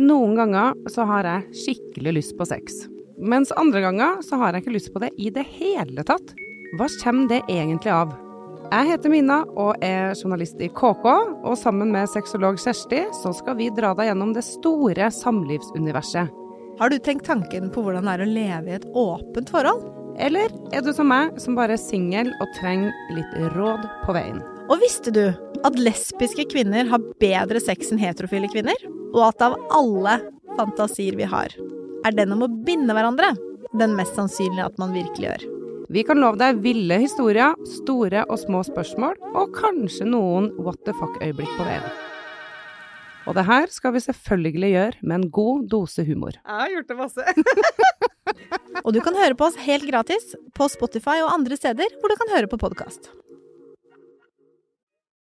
Noen ganger så har jeg skikkelig lyst på sex. Mens andre ganger så har jeg ikke lyst på det i det hele tatt. Hva kommer det egentlig av? Jeg heter Mina og er journalist i KK, og sammen med sexolog Kjersti så skal vi dra deg gjennom det store samlivsuniverset. Har du tenkt tanken på hvordan det er å leve i et åpent forhold? Eller er du som meg, som bare er singel og trenger litt råd på veien? Og visste du at lesbiske kvinner har bedre sex enn heterofile kvinner? Og at av alle fantasier vi har, er den om å binde hverandre den mest sannsynlige at man virkelig gjør. Vi kan love deg ville historier, store og små spørsmål, og kanskje noen what the fuck-øyeblikk på veien. Og det her skal vi selvfølgelig gjøre med en god dose humor. Jeg har gjort det masse. og du kan høre på oss helt gratis på Spotify og andre steder hvor du kan høre på podkast.